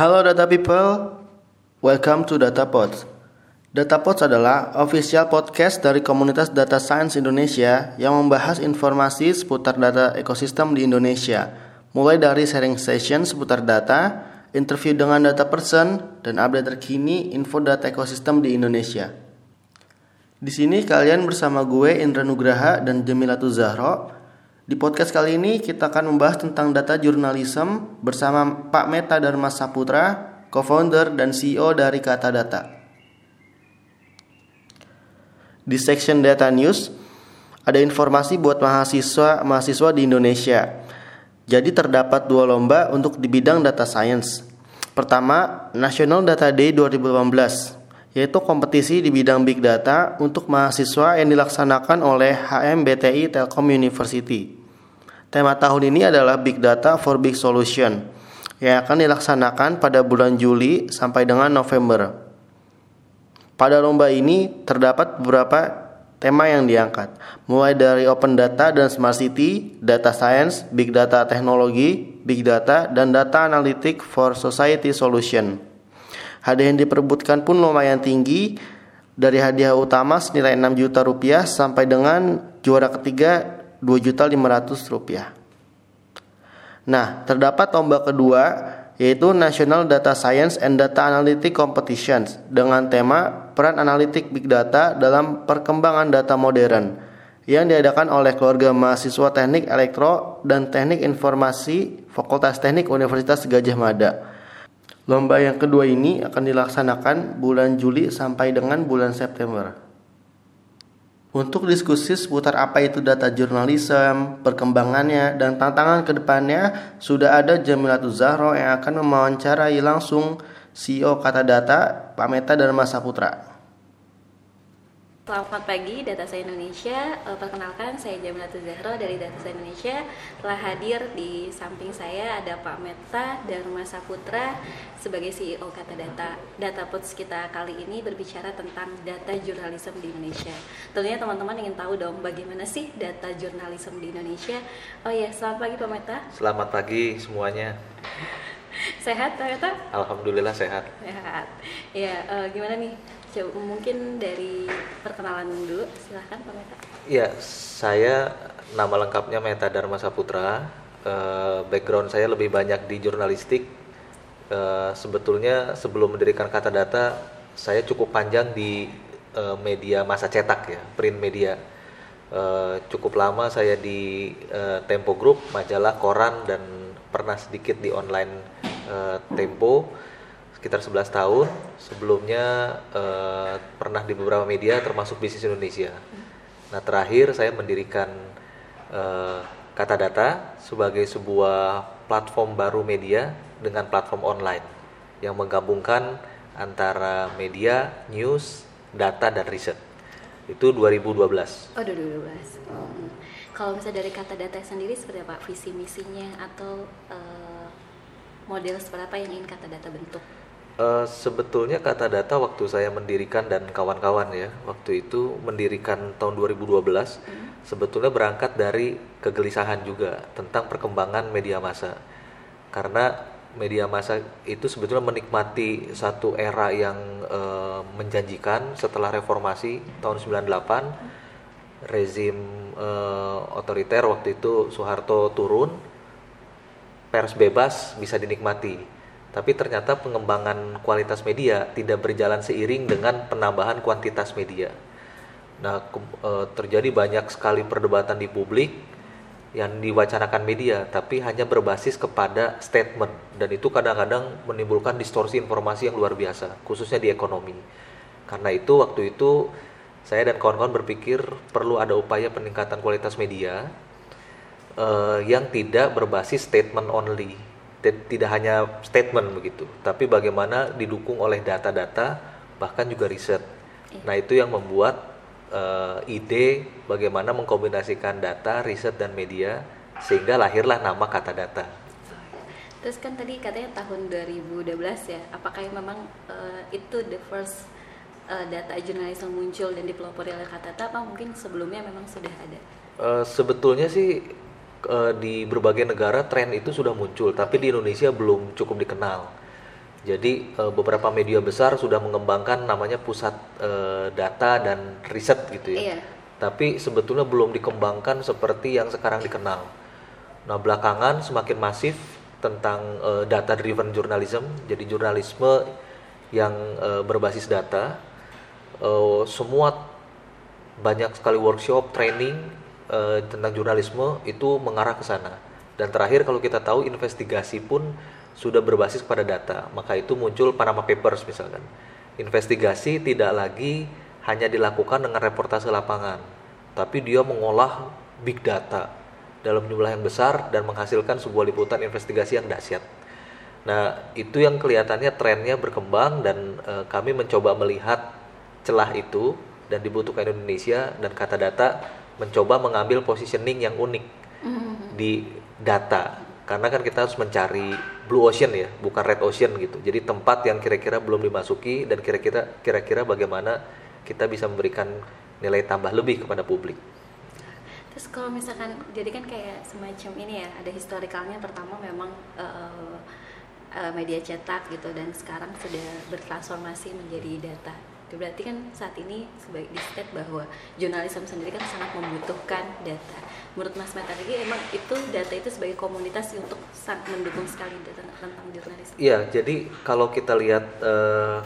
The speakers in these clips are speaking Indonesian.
Halo data people, welcome to DataPods. DataPods adalah official podcast dari komunitas data science Indonesia yang membahas informasi seputar data ekosistem di Indonesia, mulai dari sharing session seputar data, interview dengan data person, dan update terkini info data ekosistem di Indonesia. Di sini kalian bersama gue Indra Nugraha dan Jamilatu Zahro di podcast kali ini kita akan membahas tentang data jurnalisme bersama Pak Meta Dharma Saputra, co-founder dan CEO dari Kata Data. Di section Data News ada informasi buat mahasiswa-mahasiswa di Indonesia. Jadi terdapat dua lomba untuk di bidang data science. Pertama, National Data Day 2018, yaitu kompetisi di bidang big data untuk mahasiswa yang dilaksanakan oleh HMBTI Telkom University. Tema tahun ini adalah Big Data for Big Solution yang akan dilaksanakan pada bulan Juli sampai dengan November. Pada lomba ini terdapat beberapa tema yang diangkat, mulai dari open data dan smart city, data science, big data teknologi, big data, dan data analytic for society solution. Hadiah yang diperebutkan pun lumayan tinggi, dari hadiah utama senilai 6 juta rupiah sampai dengan juara ketiga Rp2.500. Nah, terdapat lomba kedua yaitu National Data Science and Data Analytic Competitions dengan tema Peran Analitik Big Data dalam Perkembangan Data Modern yang diadakan oleh keluarga mahasiswa Teknik Elektro dan Teknik Informasi Fakultas Teknik Universitas Gajah Mada. Lomba yang kedua ini akan dilaksanakan bulan Juli sampai dengan bulan September. Untuk diskusi seputar apa itu data jurnalisme, perkembangannya, dan tantangan ke depannya, sudah ada Jamilatul Zahro yang akan mewawancarai langsung CEO Kata Data, Pak Meta dan Mas Saputra. Selamat pagi Data Science Indonesia. Eh, perkenalkan saya Jamila Zahro dari Data Science Indonesia. Telah hadir di samping saya ada Pak Meta Dharma Saputra sebagai CEO Kata Data. Data Pods kita kali ini berbicara tentang data jurnalisme di Indonesia. Tentunya teman-teman ingin tahu dong bagaimana sih data jurnalisme di Indonesia. Oh ya, selamat pagi Pak Meta. Selamat pagi semuanya. Sehat Pak Meta? Alhamdulillah sehat. Sehat. Ya, uh, gimana nih Coba mungkin dari perkenalan dulu, silahkan Pak Meta. Iya, saya nama lengkapnya Meta Dharma Saputra. Uh, background saya lebih banyak di jurnalistik. Uh, sebetulnya sebelum mendirikan Kata Data, saya cukup panjang di uh, media masa cetak ya, print media. Uh, cukup lama saya di uh, Tempo Group, majalah, koran, dan pernah sedikit di online uh, Tempo sekitar 11 tahun. Sebelumnya uh, pernah di beberapa media termasuk Bisnis Indonesia. Nah, terakhir saya mendirikan uh, Kata Data sebagai sebuah platform baru media dengan platform online yang menggabungkan antara media, news, data dan riset. Itu 2012. Oh, 2012. Hmm. Kalau misalnya dari kata data sendiri seperti apa visi misinya atau uh, model seperti apa yang ingin kata data bentuk? Uh, sebetulnya kata data waktu saya mendirikan dan kawan-kawan ya waktu itu mendirikan tahun 2012 hmm. sebetulnya berangkat dari kegelisahan juga tentang perkembangan media massa karena media massa itu sebetulnya menikmati satu era yang uh, menjanjikan setelah reformasi tahun 98 rezim uh, otoriter waktu itu Soeharto turun pers bebas bisa dinikmati tapi ternyata pengembangan kualitas media tidak berjalan seiring dengan penambahan kuantitas media. Nah, e, terjadi banyak sekali perdebatan di publik yang diwacanakan media, tapi hanya berbasis kepada statement, dan itu kadang-kadang menimbulkan distorsi informasi yang luar biasa, khususnya di ekonomi. Karena itu, waktu itu saya dan kawan-kawan berpikir perlu ada upaya peningkatan kualitas media uh, yang tidak berbasis statement only tidak hanya statement begitu, tapi bagaimana didukung oleh data-data bahkan juga riset. Iya. Nah itu yang membuat uh, ide bagaimana mengkombinasikan data, riset dan media sehingga lahirlah nama kata data. Terus kan tadi katanya tahun 2012 ya, apakah memang uh, itu the first uh, data jurnalis yang muncul dan dipelopori oleh kata data, apa mungkin sebelumnya memang sudah ada? Uh, sebetulnya sih di berbagai negara tren itu sudah muncul, tapi di Indonesia belum cukup dikenal. Jadi e, beberapa media besar sudah mengembangkan namanya pusat e, data dan riset gitu ya. Iya. Tapi sebetulnya belum dikembangkan seperti yang sekarang dikenal. Nah, belakangan semakin masif tentang e, data driven journalism, jadi jurnalisme yang berbasis data. Semua banyak sekali workshop, training e, tentang jurnalisme itu mengarah ke sana. Dan terakhir kalau kita tahu investigasi pun sudah berbasis pada data, maka itu muncul Panama Papers misalkan. Investigasi tidak lagi hanya dilakukan dengan reportase lapangan, tapi dia mengolah big data dalam jumlah yang besar dan menghasilkan sebuah liputan investigasi yang dahsyat. Nah, itu yang kelihatannya trennya berkembang dan e, kami mencoba melihat celah itu dan dibutuhkan Indonesia dan kata data mencoba mengambil positioning yang unik mm-hmm. di data. Karena kan kita harus mencari blue ocean ya bukan red ocean gitu. Jadi tempat yang kira-kira belum dimasuki dan kira-kira kira-kira bagaimana kita bisa memberikan nilai tambah lebih kepada publik. Terus kalau misalkan jadi kan kayak semacam ini ya ada historikalnya pertama memang uh, uh, media cetak gitu dan sekarang sudah bertransformasi menjadi data berarti kan saat ini sebagai di state bahwa jurnalisme sendiri kan sangat membutuhkan data menurut Mas Meta lagi emang itu data itu sebagai komunitas untuk sangat mendukung sekali data tentang jurnalisme iya jadi kalau kita lihat uh,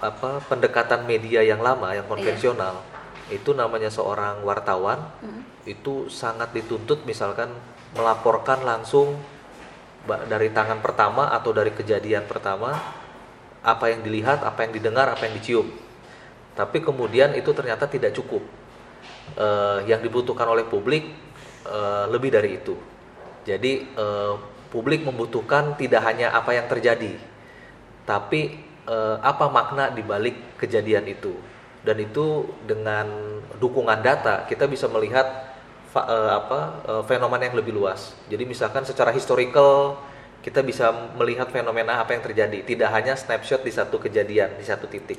apa pendekatan media yang lama yang konvensional iya. itu namanya seorang wartawan mm-hmm. itu sangat dituntut misalkan melaporkan langsung dari tangan pertama atau dari kejadian pertama apa yang dilihat, apa yang didengar, apa yang dicium. Tapi kemudian itu ternyata tidak cukup. Uh, yang dibutuhkan oleh publik uh, lebih dari itu. Jadi uh, publik membutuhkan tidak hanya apa yang terjadi, tapi apa makna di balik kejadian itu. Dan itu dengan dukungan data kita bisa melihat apa fenomena yang lebih luas. Jadi misalkan secara historical kita bisa melihat fenomena apa yang terjadi, tidak hanya snapshot di satu kejadian, di satu titik.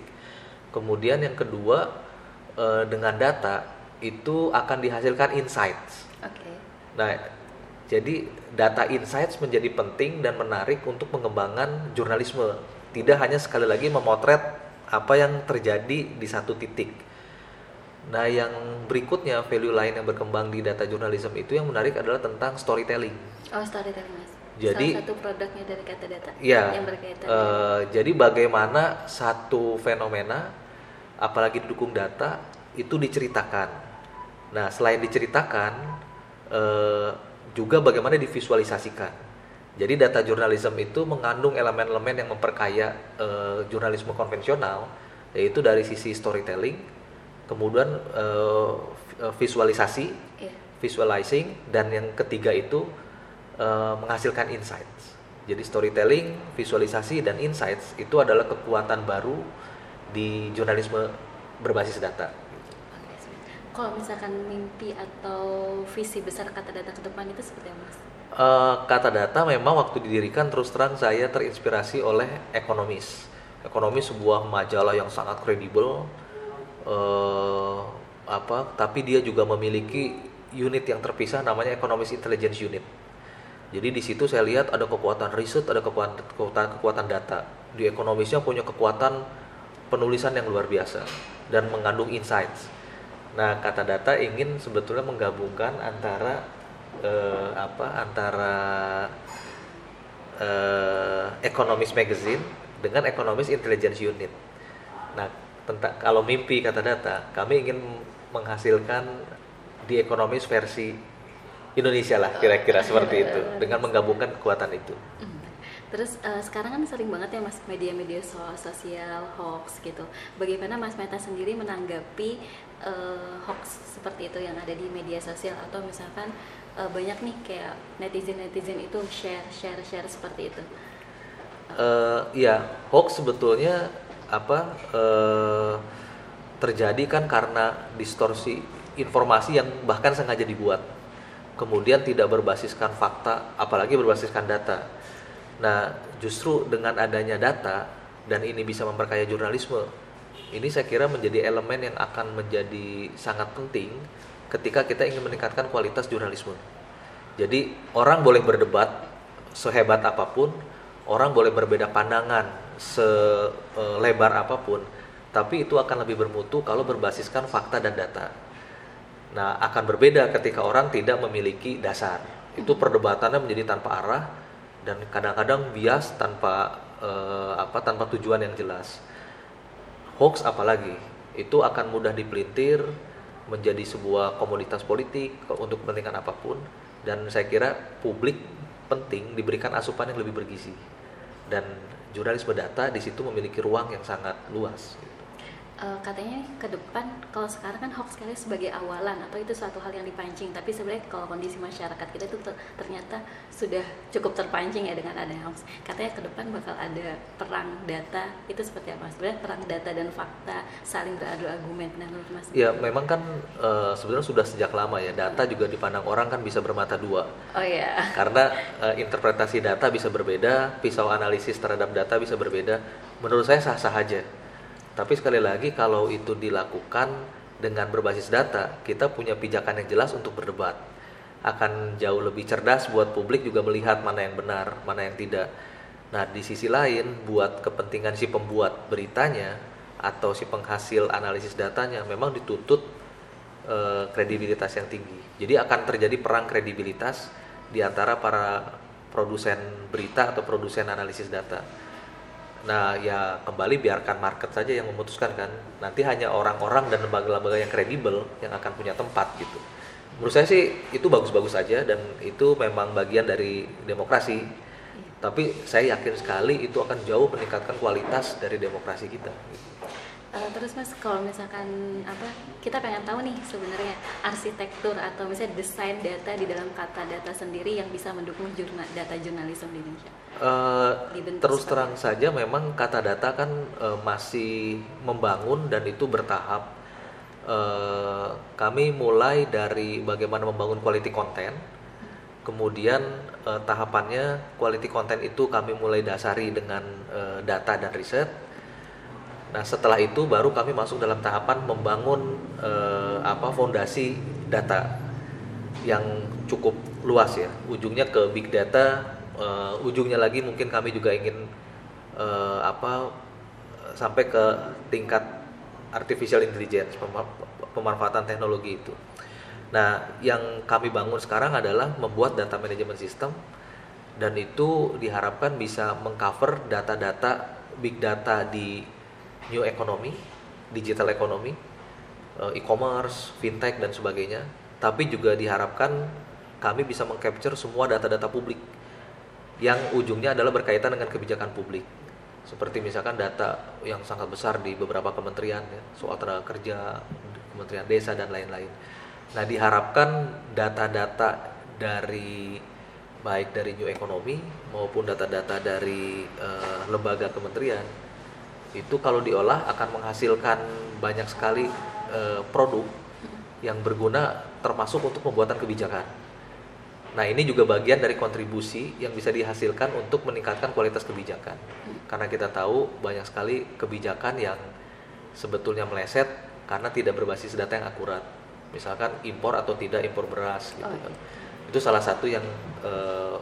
Kemudian yang kedua, e, dengan data itu akan dihasilkan insights. Okay. Nah, jadi data insights menjadi penting dan menarik untuk pengembangan jurnalisme. Tidak hanya sekali lagi memotret apa yang terjadi di satu titik. Nah, yang berikutnya value lain yang berkembang di data jurnalisme itu yang menarik adalah tentang storytelling. Oh, storytelling jadi salah satu produknya dari kata data ya, yang berkaitan. uh, jadi bagaimana satu fenomena apalagi didukung data itu diceritakan. Nah selain diceritakan uh, juga bagaimana divisualisasikan. Jadi data jurnalisme itu mengandung elemen-elemen yang memperkaya uh, jurnalisme konvensional yaitu dari sisi storytelling kemudian uh, visualisasi yeah. visualizing dan yang ketiga itu uh, menghasilkan insights. Jadi storytelling, visualisasi dan insights itu adalah kekuatan baru di jurnalisme berbasis data. Kalau misalkan mimpi atau visi besar kata data ke depan itu seperti apa, Mas? Uh, kata data memang waktu didirikan terus terang saya terinspirasi oleh ekonomis. Ekonomis sebuah majalah yang sangat kredibel, uh, apa? Tapi dia juga memiliki unit yang terpisah namanya Economist Intelligence Unit jadi di situ saya lihat ada kekuatan riset, ada kekuatan kekuatan, kekuatan data. Di ekonomisnya punya kekuatan penulisan yang luar biasa dan mengandung insights. Nah, kata data ingin sebetulnya menggabungkan antara eh, apa? Antara eh, Economist Magazine dengan Economist Intelligence Unit. Nah, tentang kalau mimpi kata data, kami ingin menghasilkan di Economist versi Indonesia lah kira-kira seperti itu dengan menggabungkan kekuatan itu. Hmm. Terus uh, sekarang kan sering banget ya mas media-media so sosial hoax gitu. Bagaimana mas Meta sendiri menanggapi uh, hoax seperti itu yang ada di media sosial atau misalkan uh, banyak nih kayak netizen netizen itu share share share seperti itu? Uh, ya hoax sebetulnya apa uh, terjadi kan karena distorsi informasi yang bahkan sengaja dibuat kemudian tidak berbasiskan fakta, apalagi berbasiskan data. Nah, justru dengan adanya data dan ini bisa memperkaya jurnalisme, ini saya kira menjadi elemen yang akan menjadi sangat penting ketika kita ingin meningkatkan kualitas jurnalisme. Jadi orang boleh berdebat sehebat apa pun, orang boleh berbeda pandangan selebar apa pun, tapi itu akan lebih bermutu kalau berbasiskan fakta dan data. Nah, akan berbeda ketika orang tidak memiliki dasar. Itu perdebatannya menjadi tanpa arah dan kadang-kadang bias tanpa eh, apa tanpa tujuan yang jelas. Hoax apalagi itu akan mudah dipelintir menjadi sebuah komoditas politik untuk kepentingan apa pun dan saya kira publik penting diberikan asupan yang lebih bergizi dan jurnalisme data di situ memiliki ruang yang sangat luas uh, katanya ke depan kalau sekarang kan hoax sekali sebagai awalan atau itu suatu hal yang dipancing. Tapi sebenarnya kalau kondisi masyarakat kita itu ternyata sudah cukup terpancing ya dengan ada hoax. Katanya ke depan bakal ada perang data. Itu seperti apa? Sebenarnya perang data dan fakta saling beradu argumen. Nah menurut mas? Ya memang kan uh, sebenarnya sudah sejak lama ya. Data juga dipandang orang kan bisa bermata dua. Oh ya karena uh, interpretasi data bisa berbeda pisau analisis terhadap data bisa berbeda. Menurut saya sah sah aja tapi sekali lagi kalau itu dilakukan dengan berbasis data, kita punya pijakan yang jelas untuk berdebat. Akan jauh lebih cerdas buat publik juga melihat mana yang benar, mana yang tidak. Nah, di sisi lain buat kepentingan si pembuat beritanya atau si penghasil analisis datanya memang dituntut e, kredibilitas yang tinggi. Jadi akan terjadi perang kredibilitas di antara para produsen berita atau produsen analisis data Nah, ya kembali biarkan market saja yang memutuskan kan. Nanti hanya orang-orang dan lembaga-lembaga yang kredibel yang akan punya tempat gitu. Menurut saya sih itu bagus-bagus saja dan itu memang bagian dari demokrasi. Tapi saya yakin sekali itu akan jauh meningkatkan kualitas dari demokrasi kita. Gitu. Uh, terus mas kalau misalkan apa kita pengen tahu nih sebenarnya arsitektur atau misalnya desain data di dalam kata data sendiri yang bisa mendukung jurnal, data jurnalisme di Indonesia. Uh, terus terang saja memang kata data kan uh, masih membangun dan itu bertahap. Uh, kami mulai dari bagaimana membangun quality content, kemudian uh, tahapannya quality content itu kami mulai dasari dengan uh, data dan riset Nah, setelah itu baru kami masuk dalam tahapan membangun eh, apa fondasi data yang cukup luas ya. Ujungnya ke big data, eh, ujungnya lagi mungkin kami juga ingin eh, apa sampai ke tingkat artificial intelligence, pemanfaatan teknologi itu. Nah, yang kami bangun sekarang adalah membuat data management system dan itu diharapkan bisa mengcover data-data big data di new economy, digital economy, eh, e-commerce, fintech dan sebagainya. Tapi juga diharapkan kami bisa mengcapture semua data-data publik yang ujungnya adalah berkaitan dengan kebijakan publik. Seperti misalkan data yang sangat besar di beberapa kementerian ya, soal tenaga kerja, Kementerian Desa dan lain-lain. Nah, diharapkan data-data dari baik dari new economy maupun data-data dari uh, lembaga kementerian itu kalau diolah akan menghasilkan banyak sekali e, produk yang berguna termasuk untuk pembuatan kebijakan. Nah, ini juga bagian dari kontribusi yang bisa dihasilkan untuk meningkatkan kualitas kebijakan. Karena kita tahu banyak sekali kebijakan yang sebetulnya meleset karena tidak berbasis data yang akurat. Misalkan impor atau tidak impor beras gitu oh, kan. Iya. Itu salah satu yang e,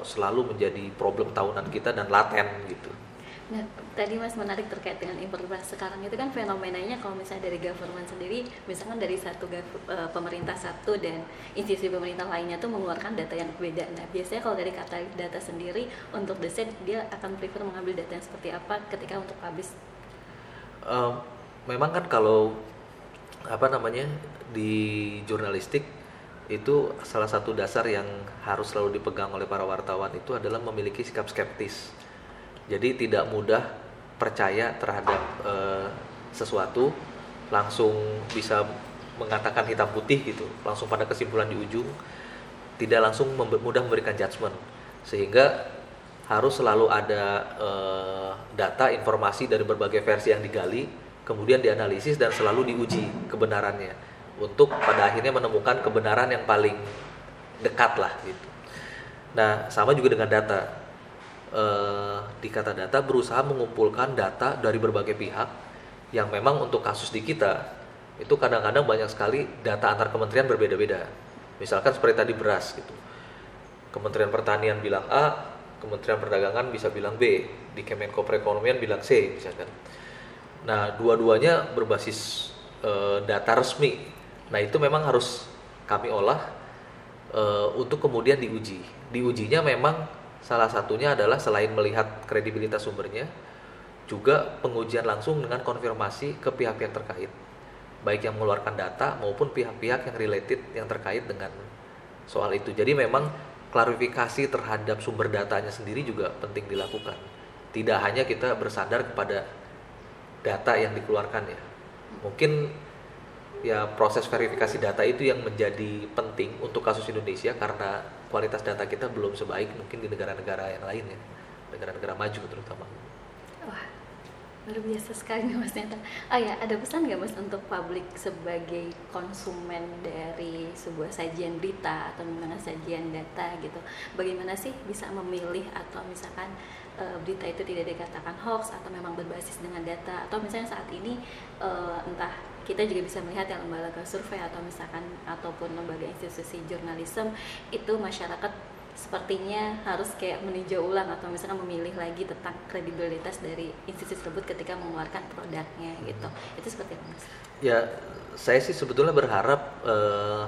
selalu menjadi problem tahunan kita dan laten gitu. Nah, tadi Mas menarik terkait dengan impor beras sekarang itu kan fenomenanya kalau misalnya dari government sendiri, misalkan dari satu uh, pemerintah satu dan institusi pemerintah lainnya tuh mengeluarkan data yang berbeda. Nah, biasanya kalau dari kata data sendiri untuk desain dia akan prefer mengambil data yang seperti apa ketika untuk habis? Uh, memang kan kalau apa namanya di jurnalistik itu salah satu dasar yang harus selalu dipegang oleh para wartawan itu adalah memiliki sikap skeptis jadi tidak mudah percaya terhadap uh, sesuatu langsung bisa mengatakan hitam putih gitu. Langsung pada kesimpulan di ujung tidak langsung mudah memberikan judgement. Sehingga harus selalu ada uh, data informasi dari berbagai versi yang digali kemudian dianalisis dan selalu diuji kebenarannya untuk pada akhirnya menemukan kebenaran yang paling dekat lah gitu. Nah sama juga dengan data eh, di kata data berusaha mengumpulkan data dari berbagai pihak yang memang untuk kasus di kita itu kadang-kadang banyak sekali data antar kementerian berbeda-beda. Misalkan seperti tadi beras gitu. Kementerian Pertanian bilang A, Kementerian Perdagangan bisa bilang B, di Kemenko Perekonomian bilang C misalkan. Nah, dua-duanya berbasis uh, data resmi. Nah, itu memang harus kami olah uh, untuk kemudian diuji. Diujinya memang salah satunya adalah selain melihat kredibilitas sumbernya, juga pengujian langsung dengan konfirmasi ke pihak-pihak terkait, baik yang mengeluarkan data maupun pihak-pihak yang related yang terkait dengan soal itu. Jadi memang klarifikasi terhadap sumber datanya sendiri juga penting dilakukan. Tidak hanya kita bersandar kepada data yang dikeluarkan ya. Mungkin ya proses verifikasi data itu yang menjadi penting untuk kasus Indonesia karena kualitas data kita belum sebaik mungkin di negara-negara yang lain ya. Negara-negara maju terutama. Wah, luar biasa sekali Mas Neta. Oh ya, ada pesan nggak Mas untuk publik sebagai konsumen dari sebuah sajian berita atau misalnya sajian data gitu? Bagaimana sih bisa memilih atau misalkan e, berita itu tidak dikatakan hoax atau memang berbasis dengan data atau misalnya saat ini e, entah kita juga bisa melihat yang lembaga survei atau misalkan ataupun lembaga institusi jurnalisme itu masyarakat sepertinya harus kayak meninjau ulang atau misalnya memilih lagi tentang kredibilitas dari institusi tersebut ketika mengeluarkan produknya gitu itu seperti apa mas? Ya saya sih sebetulnya berharap uh,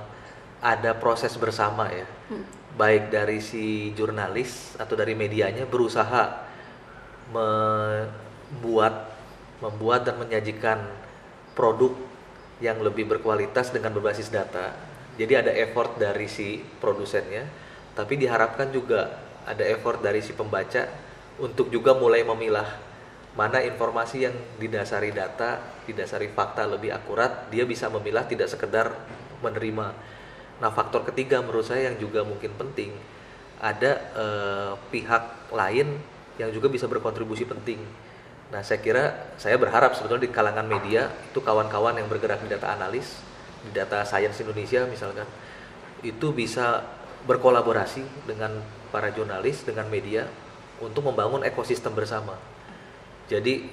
ada proses bersama ya hmm. baik dari si jurnalis atau dari medianya berusaha membuat membuat dan menyajikan produk yang lebih berkualitas dengan berbasis data. Jadi ada effort dari si produsennya tapi diharapkan juga ada effort dari si pembaca untuk juga mulai memilah mana informasi yang didasari data, didasari fakta lebih akurat, dia bisa memilah tidak sekedar menerima. Nah, faktor ketiga menurut saya yang juga mungkin penting, ada eh, pihak lain yang juga bisa berkontribusi penting. Nah, saya kira saya berharap sebetulnya di kalangan media itu kawan-kawan yang bergerak di data analis, di data sains Indonesia misalkan, itu bisa berkolaborasi dengan para jurnalis, dengan media untuk membangun ekosistem bersama. Jadi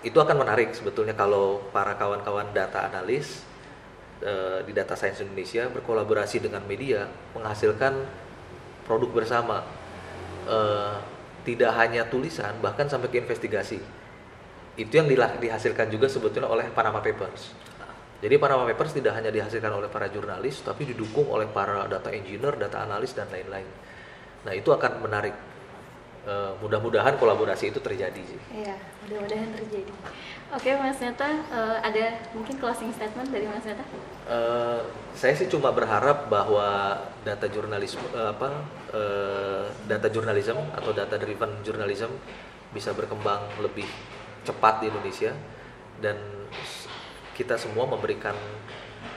itu akan menarik sebetulnya kalau para kawan-kawan data analis e, di Data Science Indonesia berkolaborasi dengan media menghasilkan produk bersama. E, tidak hanya tulisan, bahkan sampai ke investigasi. Itu yang dihasilkan juga sebetulnya oleh Panama Papers jadi Panama Papers tidak hanya dihasilkan oleh para jurnalis, tapi didukung oleh para data engineer, data analis dan lain-lain. Nah itu akan menarik. Uh, mudah-mudahan kolaborasi itu terjadi sih. Iya, mudah-mudahan terjadi. Oke, Mas Neta, uh, ada mungkin closing statement dari Mas Neta? Uh, saya sih cuma berharap bahwa data jurnalisme uh, apa uh, data jurnalism atau data driven journalism bisa berkembang lebih cepat di Indonesia dan kita semua memberikan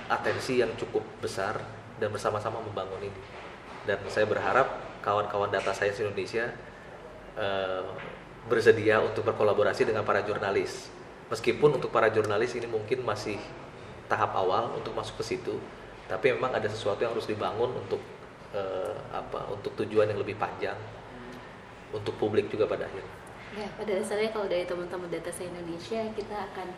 atensi yang cukup besar dan bersama-sama membangun ini. Dan saya berharap kawan-kawan data science Indonesia uh, bersedia untuk berkolaborasi dengan para jurnalis. Meskipun untuk para jurnalis ini mungkin masih tahap awal untuk masuk ke situ, tapi memang ada sesuatu yang harus dibangun untuk uh, apa? Untuk tujuan yang lebih panjang, untuk publik juga pada akhirnya. Ya, pada dasarnya kalau dari teman-teman data saya Indonesia kita akan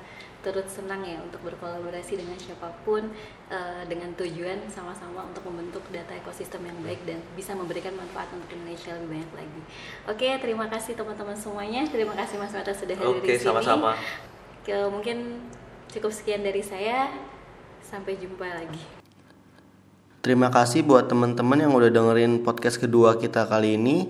turut senang ya untuk berkolaborasi dengan siapa pun uh, dengan tujuan sama-sama untuk membentuk data ekosistem yang baik dan bisa memberikan manfaat untuk Indonesia lebih banyak lagi. Oke, terima kasih teman-teman semuanya. Terima kasih Mas Mata sudah hadir Oke, di sini. sama-sama. Mungkin cukup sekian dari saya. Sampai jumpa lagi. Terima kasih buat teman-teman yang udah dengerin podcast kedua kita kali ini.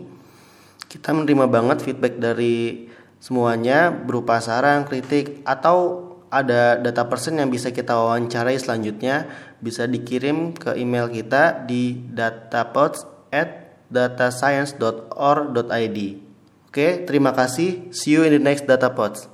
Kita menerima banget feedback dari semuanya berupa saran, kritik, atau ada data person yang bisa kita wawancarai selanjutnya bisa dikirim ke email kita di datapods at datascience.or.id Oke, terima kasih. See you in the next datapods.